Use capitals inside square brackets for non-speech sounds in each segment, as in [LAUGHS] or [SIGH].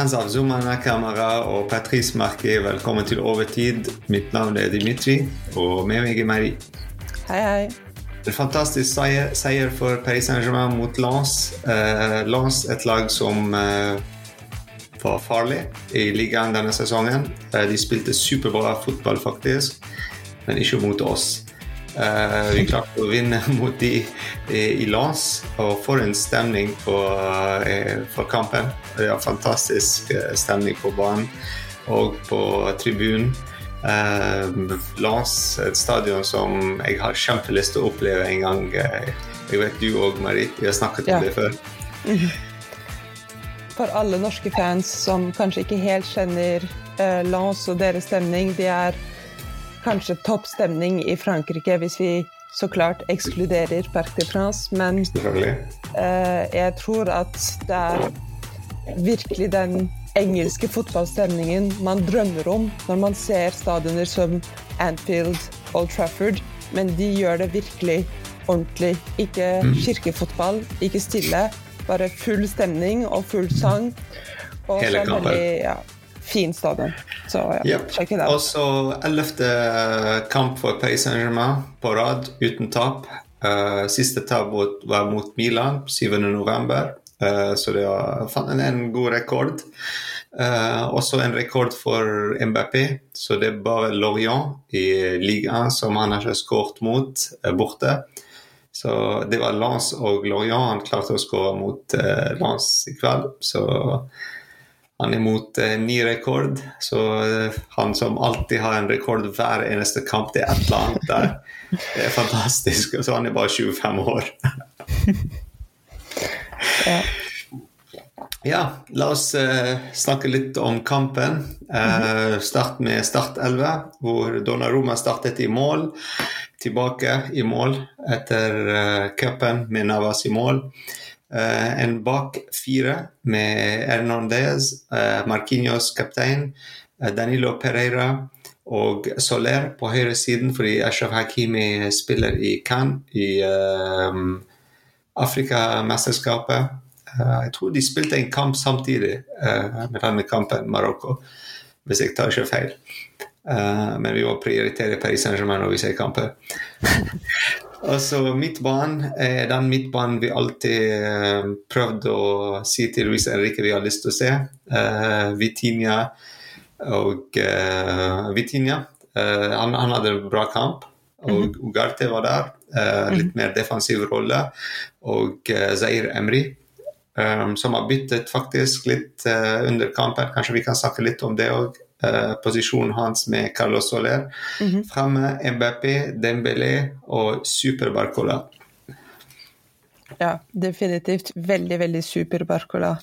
Kjære fans av Zuma Nakamara og Patrice Marquet, velkommen til Overtid. Mitt navn er Dimitri, og med meg er Marie. Hei, hei. En fantastisk seier, seier for Paris Saint-Germain mot Lens. Eh, Lens, et lag som eh, var farlig i ligaen denne sesongen. Eh, de spilte superbra fotball, faktisk, men ikke mot oss. Uh, vi klarte å vinne [LAUGHS] mot de i, i Lens, og for en stemning på, uh, for kampen. Det var fantastisk stemning på banen og på tribunen. Lens, et stadion som jeg har kjempelyst til å oppleve en gang. jeg vet du òg, Marit. Vi har snakket om ja. det før. For alle norske fans som kanskje ikke helt kjenner Lens og deres stemning, de er kanskje topp stemning i Frankrike hvis vi så klart ekskluderer Parc de France, men eh, jeg tror at det er virkelig den engelske fotballstemningen man drømmer om når man ser stadioner som Anfield, Old Trafford, men de gjør det virkelig ordentlig. Ikke mm. kirkefotball, ikke stille, bare full stemning og full sang. Og Hele kampen. Ja, fin stadion. Så ja, yep. sjekk det. Og så ellevte kamp for Paris Saint-Germain på rad uten tap. Uh, siste tap var mot Milan 7.11., uh, så det var en god rekord. Uh, også en rekord for Mbappé, så det er bare Lorient i ligaen som han har skåret mot borte. Så det var Lance og Lorient han klarte å skåre mot uh, Lance i kveld. Så han er mot eh, ny rekord, så eh, han som alltid har en rekord hver eneste kamp, det er et eller annet der. [LAUGHS] Det er fantastisk. Og så han er bare 25 år. [LAUGHS] ja. la oss eh, snakke litt om kampen. Eh, start med Start 11, hvor Donnaroma startet i mål. Tilbake i mål etter eh, cupen med Navas i mål. Uh, en bak fire med Hernandez, uh, Marquinhos kaptein, uh, Danilo Pereira og Soler på høyre siden fordi Ashraf Hakimi spiller i Cannes i Afrikamesterskapet. jeg tror de spilte en kamp samtidig med denne kampen, Marokko, hvis jeg tar ikke feil. men vi må prioritere Paris Saint-Germain når vi ser kamper. [LAUGHS] Altså, midtbanen er den midtbanen vi alltid uh, prøvde å si til Luis Enrique vi har lyst til å se. Uh, Vitinha og uh, Vitinha. Uh, han, han, hadde en bra kamp, og -hmm. Ugarte var der. Uh, litt mer defensiv rolle. Og uh, Zair Emri. um, som har byttet faktisk litt under kampen. Kanskje vi kan snakke litt om det òg. Uh, posisjonen hans med Carlos Soler. Mm -hmm. Fremme Mbappé, Dembélé og Super Barcola. Ja, definitivt. Veldig, veldig super Barcola.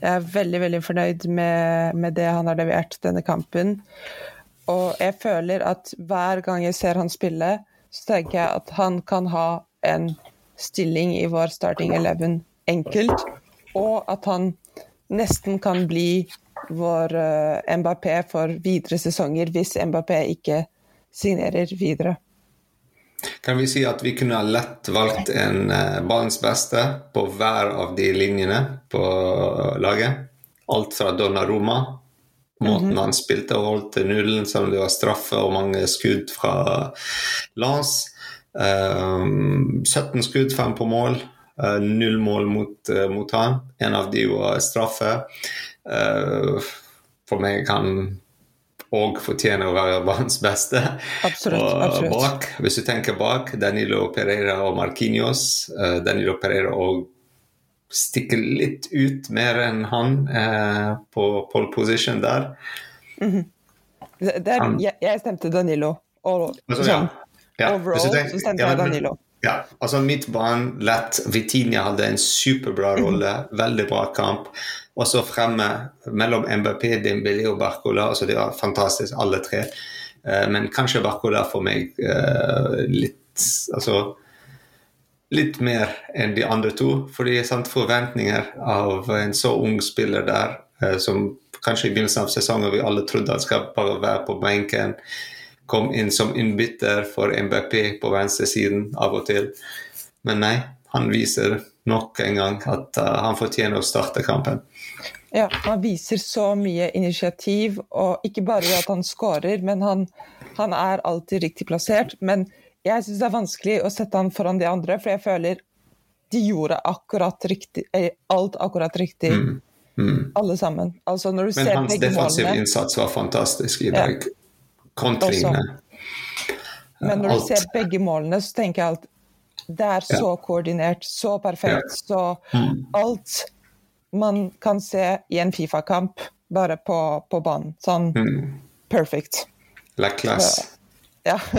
Jeg er veldig, veldig fornøyd med, med, det han har levert denne kampen. Og jeg føler at hver gang jeg ser han spille, så tenker jeg at han kan ha en stilling i vår starting eleven enkelt, og at han nesten kan bli vår uh, Mbappé for videre sesonger hvis Mbappé ikke signerer videre. Kan vi si at vi kunne ha lett valgt en uh, banens beste på hver av de linjene på laget? Alt fra Donnaroma, måten mm -hmm. han spilte og holdt nullen, om det var straffe og mange skudd fra Lance. Um, 17 skudd, 5 på mål. Uh, null mål mot, uh, mot han. En av de var straffe. Uh, for meg kan òg fortjene å være banens beste. Absolutt, og absolutt. Bak, hvis du tenker bak, Danilo Pereira og Marquinhos. Uh, Danilo Pereira òg stikker litt ut mer enn han uh, på pole position der. Mm -hmm. der han, jeg, jeg, stemte Danilo. Og, altså, ja. Ja. Overall tenker, så stemte jeg Danilo. Ja, altså mitt barn, lett. Vitinia hadde en superbra mhm. rolle, veldig bra kamp. Og så fremme mellom MBP, Dimbili og Barcola. altså Det var fantastisk, alle tre. Uh, men kanskje Barcola for meg uh, litt Altså litt mer enn de andre to. Fordi sant, forventninger av en så ung spiller der, uh, som kanskje i begynnelsen av sesongen vi alle trodde han skal bare være på benken, kom inn som innbytter for MBP på venstresiden av og til. Men nei, han viser nok en gang at uh, han fortjener å starte kampen. Ja, han viser så mye initiativ, og ikke bare at han skårer, men han, han er alltid riktig plassert. Men jeg syns det er vanskelig å sette han foran de andre, for jeg føler de gjorde akkurat riktig, eh, alt akkurat riktig. Mm. Mm. Alle sammen. Altså, men hans defensive innsats var fantastisk i dag. Ja. Kontringene. Men når alt. du ser begge målene, så tenker jeg at det er så koordinert, så perfekt, så mm. alt man kan se i en Fifa-kamp, bare på, på banen. Sånn mm. perfect. La classe. Ja. [LAUGHS]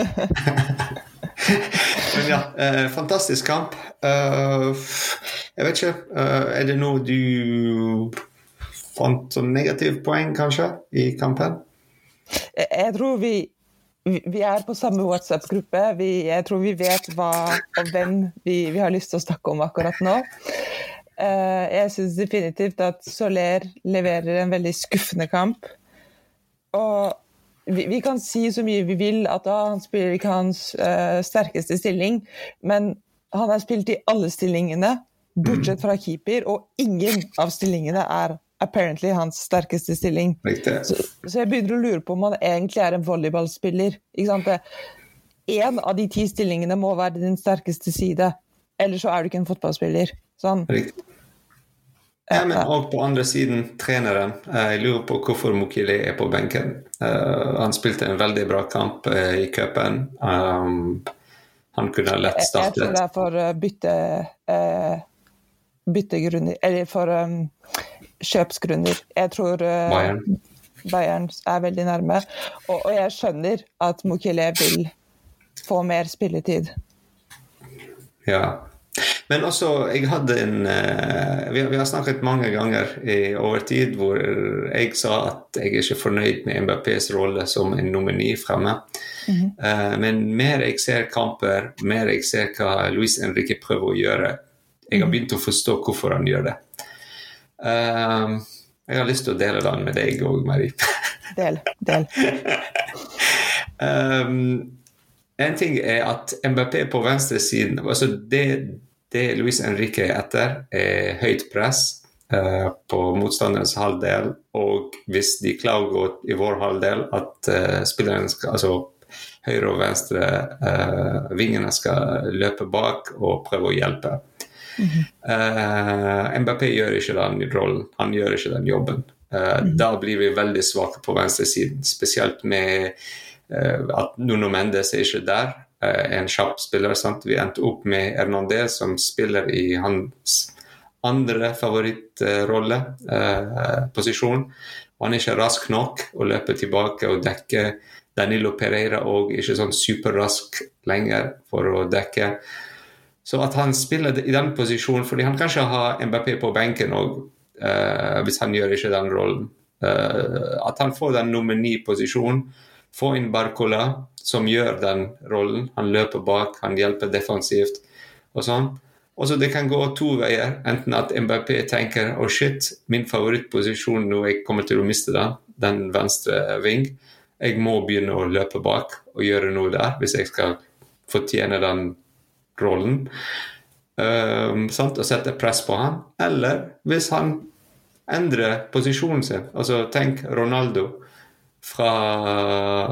Men ja, eh, fantastisk kamp. Uh, jeg vet ikke, uh, er det noe du fant som negativpoeng, kanskje, i kampen? Jeg, jeg tror vi vi er på samme WhatsApp-gruppe. Jeg tror vi vet hva og hvem vi, vi, har lyst til å snakke om akkurat nå. Uh, jeg syns definitivt at Soler leverer en veldig skuffende kamp. Og vi, vi, kan si så mye vi vil at ah, han spiller ikke hans uh, sterkeste stilling, men han har spilt i alle stillingene, bortsett fra keeper, og ingen av stillingene er apparently hans sterkeste stilling. Så, så, jeg begynner å lure på om han egentlig er en volleyballspiller. Én av de ti stillingene må være din sterkeste side, eller så er du ikke en fotballspiller. Sånn. Riktig. Ja, men òg på andre siden, treneren. Jeg lurer på hvorfor Mukile er på benken. Uh, han spilte en veldig bra kamp uh, i cupen. Um, han kunne lett startet. Jeg, jeg tror det er for bytte, uh, byttegrunner Eller for um, kjøpsgrunner. Jeg tror uh, Bayern. Bayern. er veldig nærme. Og, og jeg skjønner at Mukile vil få mer spilletid. Ja. Men også, jeg hadde en uh, vi, vi, har snakket mange ganger i, over tid hvor jeg sa at jeg er ikke fornøyd med MBPs rolle som en nomini fremme. Mm -hmm. uh, men mer jeg ser kamper, mer jeg ser hva Luis Henrique prøver å gjøre, jeg har mhm. begynt å forstå hvorfor han gjør det. Uh, jeg har lyst til å dele den med deg òg, Marie. [LAUGHS] del. Del. um, [LAUGHS] en ting er at MBP på venstresiden altså det, det Luis Henrique er etter, er høyt press uh, på motstanderens halvdel. Og hvis de klarer å gå i vår halvdel, at uh, spilleren skal altså høyre og venstre uh, vingene skal løpe bak og prøve å hjelpe. Mm -hmm. Mbappé gjør ikke den rollen, han gjør ikke den jobben. Uh, mm. Da blir vi veldig svake på venstresiden, spesielt med uh, at Nuno Mendes er ikke der. en kjapp spiller. Sant? Vi endte opp med Hernandez, som spiller i hans andre favorittrolle, posisjon. Han er ikke rask nok å løpe tilbake og dekke Danilo Pereira og ikke sånn superrask lenger for å dekke. Så at han spiller i den posisjonen, fordi han kanskje har Mbappé på benken òg, uh, hvis han gjør ikke den rollen. Uh, at han får den nummer ni-posisjonen. Få inn Barcola, som gjør den rollen. Han løper bak, han hjelper defensivt og sånn. Og så Det kan gå to veier. Enten at Mbappé tenker oh shit, min favorittposisjon nå, jeg kommer til å miste den, den venstre ving. Jeg må begynne å løpe bak og gjøre noe der hvis jeg skal fortjene den rollen. Um, og sette press på han. Eller hvis han endrer posisjonen sin. Altså tenk Ronaldo fra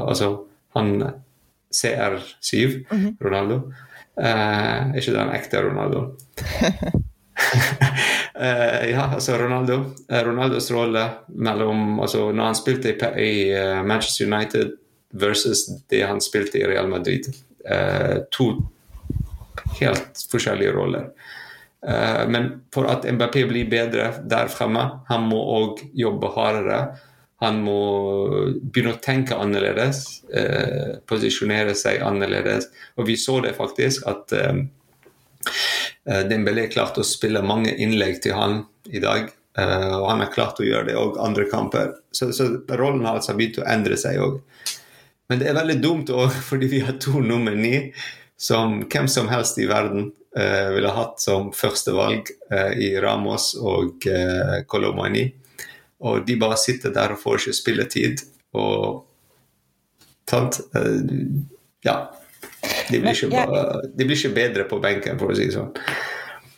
Altså han CR7, mm -hmm. Ronaldo. Uh, ikke den ekte Ronaldo. uh, [LAUGHS] ja, altså Ronaldo. Uh, Ronaldos rolle mellom altså Når han spilte i, i Manchester United versus det han spilte i Real Madrid. to helt forskjellige roller. Uh, men for at MBP blir bedre der fremme, han må òg jobbe hardere. Han må begynne å tenke annerledes, uh, posisjonere seg annerledes. Og vi så det faktisk, at uh, Dembélé klarte å spille mange innlegg til han i dag. Og han har klart å gjøre det òg andre kamper. Så, så rollen har altså begynt å endre seg òg. Men det er veldig dumt òg, [LAUGHS] fordi vi har to nummer ni som hvem som helst i verden eh, ville hatt som førstevalg eh, i Ramos og eh, Colomani. Og de bare sitter der og får ikke spilletid. Og sant? ja. De blir, bare, de blir, ikke bedre på benken, for å si det sånn.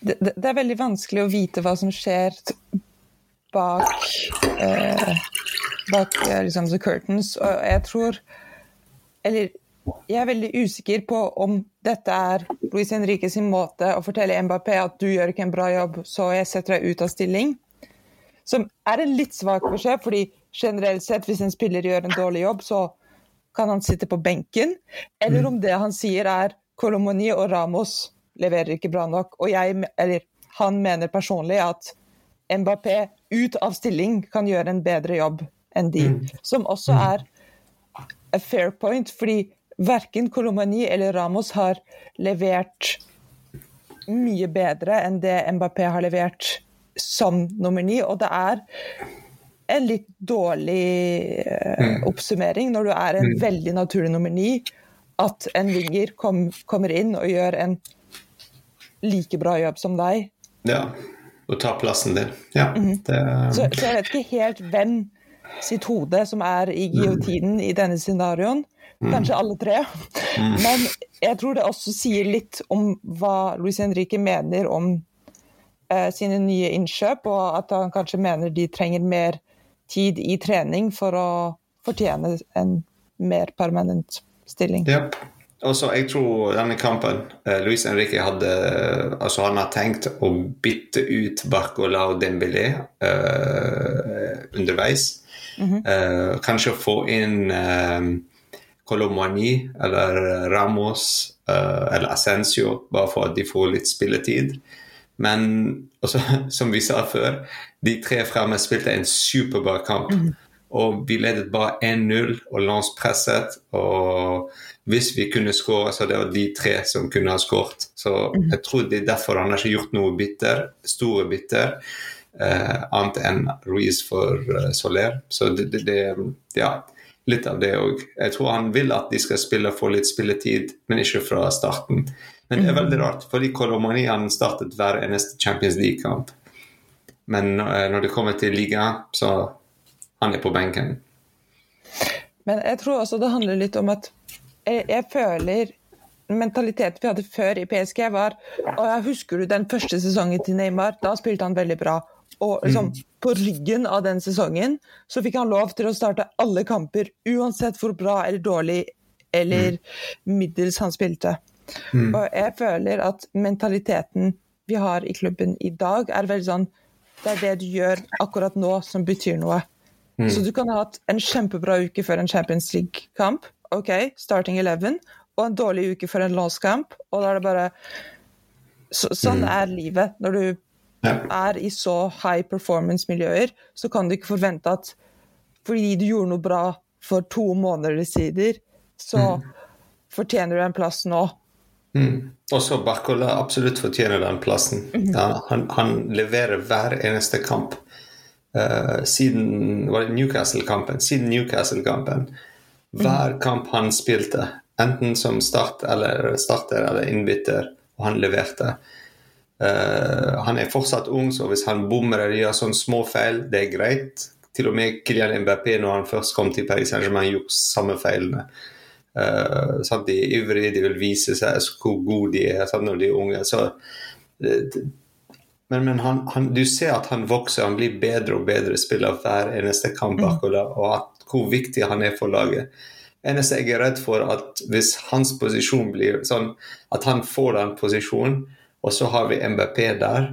det, det, er veldig vanskelig å vite hva som skjer bak eh, bak eh, liksom, the curtains. Og jeg tror Eller jeg er veldig usikker på om dette er Luis Henrique sin måte å fortelle Mbappé at du gjør ikke en bra jobb, så jeg setter deg ut av stilling. Som er en litt svak beskjed, fordi generelt sett, hvis en spiller gjør en dårlig jobb, så kan han sitte på benken. Eller om det han sier er Colomoni og Ramos leverer ikke bra nok. Og jeg, eller han mener personlig at Mbappé ut av stilling kan gjøre en bedre jobb enn de. Mm. Som også er a fair point, fordi verken Kolomani eller Ramos har levert mye bedre enn det Mbappé har levert som nummer ni. Og det er en litt dårlig uh, oppsummering når du er en veldig naturlig nummer ni, at en vinger kom, kommer inn og gjør en like bra jobb som deg. Ja, og tar plassen din. Ja, mm. det, så, så, jeg vet ikke helt hvem sitt hode som er i giotinen i denne scenarioen. Mm. Kanskje alle tre. Mm. Men jeg tror det også sier litt om hva Luis Henrique mener om eh, sine nye innkjøp, og at han kanskje mener de trenger mer tid i trening for å fortjene en mer permanent stilling. Yep. Også, jeg tror denne kampen eh, Luis Henrique hadde altså Han har tenkt å bytte ut Barcola og Dembélé eh, underveis. Mm -hmm. uh, kanskje få inn um, Colomani eller Ramos eller Ascencio, bare for at de får litt spilletid. Men også, [LAUGHS] som vi sa før, de tre fremme spilte en superbra kamp. Mm -hmm. Og vi ledet bare 1-0, og Lance presset. Og hvis vi kunne skåre, så det var de tre som kunne ha skåret. Så mhm. jeg tror det er derfor han har ikke gjort noe bitter, store bitter eh, annet enn Ruiz for uh, Soler. Så det, det, det, ja, litt av det òg. Jeg tror han vil at de skal spille for få litt spilletid, men ikke fra starten. Men det er veldig rart, fordi Kolomani han startet hver eneste Champions League-kamp. Men uh, når det kommer til liga, så han er på benken. Men jeg tror også det handler litt om at jeg, jeg føler mentaliteten vi hadde før i PSG, var og jeg Husker du den første sesongen til Neymar? Da spilte han veldig bra. Og liksom, mm. på ryggen av den sesongen så fikk han lov til å starte alle kamper, uansett hvor bra eller dårlig eller mm. middels han spilte. Mm. Og jeg føler at mentaliteten vi har i klubben i dag, er veldig sånn Det er det du gjør akkurat nå som betyr noe. Mm. Så du kan ha hatt en kjempebra uke før en Champions League-kamp, OK, starting 11, og en dårlig uke før en landskamp, og da er det bare så, Sånn mm. er livet. Når du er i så high performance-miljøer, så kan du ikke forvente at fordi du gjorde noe bra for to måneder siden, så mm. fortjener du en plass nå. Mm. Også Barcola absolutt fortjener den plassen. Mm. Ja, han, han, leverer hver eneste kamp. Uh, siden Newcastle-kampen. Siden Newcastle-kampen. Hver mm. kamp han spilte, enten som start eller starter eller innbytter, og han leverte. Uh, han er fortsatt ung, så hvis han bommer eller gjør sånne små feil, det er greit. Til og med Kylian Mbappé, når han først kom til Paris Saint-Germain, gjorde samme feilene. Uh, sant? De er ivrige, de vil vise seg hvor gode de er sant? når de er unge. Så, uh, men, men han, han, du ser at han vokser, han blir bedre og bedre spiller hver eneste kamp. Mm. Og at, hvor viktig han er for laget eneste jeg er redd for, at hvis hans posisjon blir sånn at han får den posisjonen, og så har vi MBP der.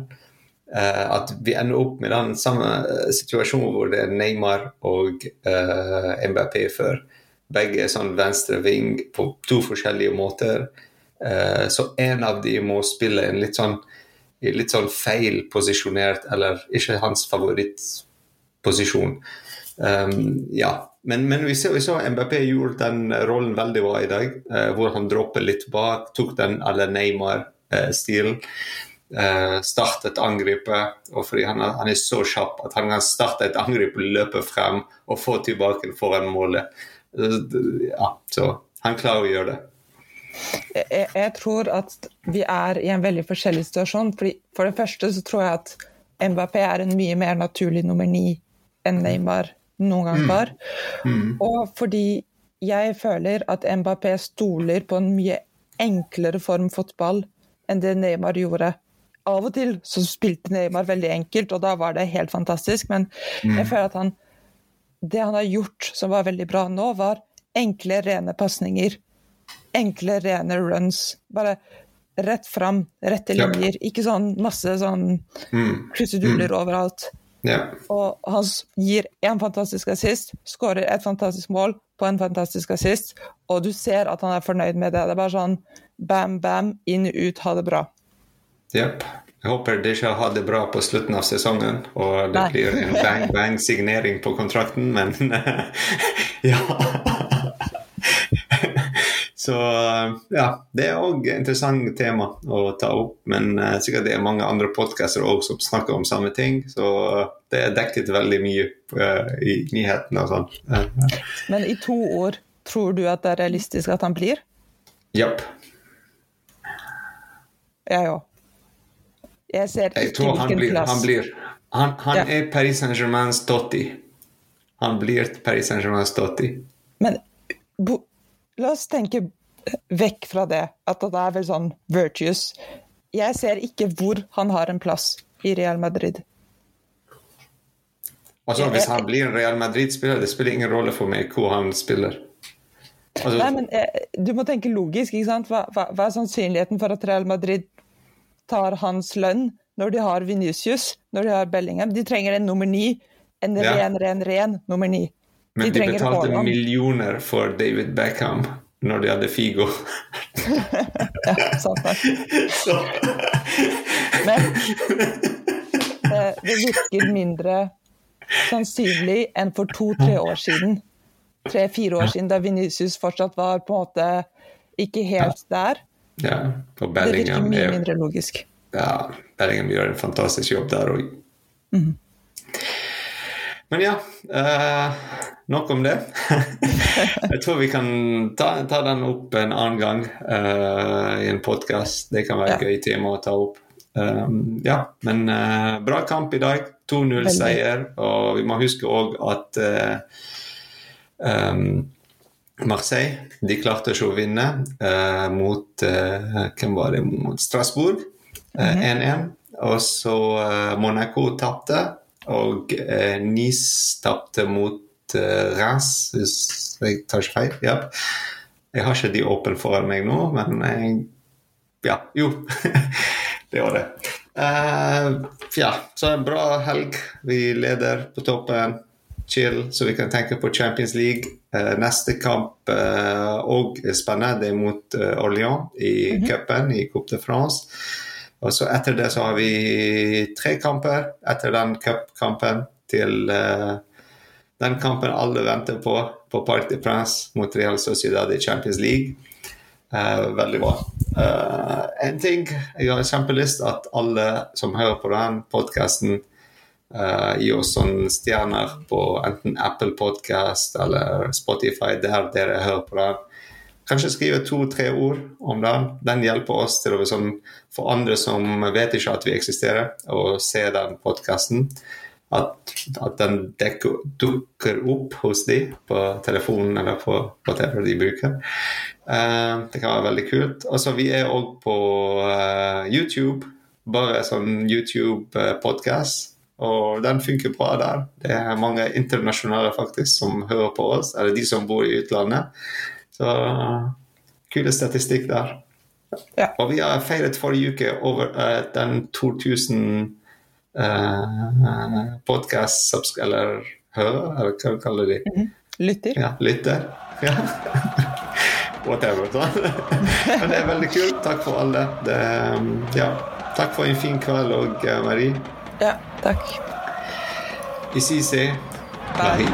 Uh, at vi ender opp med den samme eh, situasjonen hvor det er Neymar og uh, MBP før. Begge er sånn venstre ving på to forskjellige måter. Uh, så en av de må spille en litt sånn, litt sånn feil posisjonert, eller ikke hans favorittposisjon. Um, ja. Men, men vi, ser, vi så MBP gjorde den rollen veldig bra i dag, hvor han dropper litt bak, tok den eller Neymar stilen. Starte startet angrep, og fordi han, han, er så kjapp at han kan starte et angrep, løpe frem og få tilbake foran målet. Ja, så han klarer å gjøre det. Jeg, jeg, tror at vi er i en veldig forskjellig situasjon. Fordi for det første så tror jeg at Mbappé er en mye mer naturlig nummer ni enn Neymar noen gang var. Mm. Mm. Og fordi jeg føler at MBP stoler på en mye enklere form fotball enn det Neymar gjorde av og til så spilte Neymar veldig enkelt, og da var det helt fantastisk. Men jeg føler at han Det han har gjort som var veldig bra nå, var enkle, rene pasninger. Enkle, rene runs. Bare rett fram, rette Ja. linjer. Ikke sånn masse sånn Mm. kruseduller overalt. Ja. Og han gir en fantastisk assist, skårer et fantastisk mål på en fantastisk assist, og du ser at han er fornøyd med det. Det er bare sånn bam, bam, inn, ut, ha det bra. Jepp. Jeg håper de ikke har det bra på slutten av sesongen, og det Nei. blir en [LAUGHS] bang-bang-signering på kontrakten, men [LAUGHS] ja. Så ja, det er òg et interessant tema å ta opp, men uh, sikkert det er mange andre podkaster òg som snakker om samme ting, så det er dekket veldig mye uh, i nyhetene og sånn. Uh, Men i to år, tror du at det er realistisk at han blir? Japp. Jeg òg. Jeg ser Jeg tror han blir plass. Han, blir, han, han Ja. er Paris Saint-Germains Totti. Han blir Paris Saint-Germains Totti. Men bo, la oss tenke vekk fra det, at det er vel sånn virtuous. Jeg ser ikke hvor han har en plass i Real Madrid. Altså, hvis han blir en Real Madrid-spiller, det spiller ingen rolle for meg hvor han spiller. Altså, Nei, men eh, Du må tenke logisk. ikke sant? Hva, hva, hva er sannsynligheten for at Real Madrid tar hans lønn når de har Vinicius, når de har Bellingham? De trenger en nummer ni. En Ja. ren, ren, ren nummer ni. men de de betalte Haaland. millioner for David Beckham når de hadde Figo. [LAUGHS] Ja, sant nok. [LAUGHS] Så Men eh, det virker mindre sannsynlig enn for to-tre år siden. Tre-fire år siden, da Vinicius fortsatt var på en måte ikke helt der. Ja, og Det virker mye er, mindre logisk. ja, Bellingham gjør en fantastisk jobb der òg. Mhm. Men ja, uh, nok om det. [LAUGHS] Jeg tror vi kan ta, ta den opp en annen gang uh, i en podkast. Det kan være Ja. et gøy tema å ta opp. Um, ja, men uh, bra kamp i dag. 2-0-seier. Og vi må huske òg at um, Marseille de klarte ikke å vinne uh, mot uh, Hvem var det? Mot Strasbourg. eh, 1-1. Og så Monaco tapte. Og Nice tapte mot Reims, hvis jeg tar ikke feil. Ja. Jeg har ikke de åpne foran meg nå, men jeg Ja, jo. [LAUGHS] det var det. Ja, så en bra helg. Vi leder på toppen. Chill, så vi kan tenke på Champions League. Eh, neste kamp òg er spennende. Mot eh, Orléans i cupen, i Coupe de France. Og så etter det så har vi tre kamper etter den cupkampen til eh, den kampen alle venter på, på Parc de Prince mot Real Sociedad i Champions League. Uh, veldig bra. Eh, en ting jeg har kjempelyst at alle som hører på den podkasten, uh, gi oss sånne stjerner på enten Apple Podcast eller Spotify, der dere hører på den. Kanskje skrive to-tre ord om den. Den hjelper oss til å liksom, få andre som vet ikke at vi eksisterer, å se den podkasten. At, at den dekker, dukker opp hos de på telefonen eller på whatever de bruker. Uh, det kan være veldig kult. Altså, Vi er òg på uh, YouTube. Bare sånn YouTube-podkast. Og den funker bra der. Det er mange internasjonale faktisk som hører på oss, eller de som bor i utlandet. Så kule statistikk der. Ja. Og vi har feiret forrige uke over uh, den 2000 uh, podkast Eller hører, eller hva kaller de det? Lytter. Ja, lytter. Ja. [LAUGHS] Whatever. [LAUGHS] Men det er veldig kult. Takk for alle. Det, ja. Takk for en fin kveld òg, Marie. Ja, takk. Ici c'est Bye. Marie.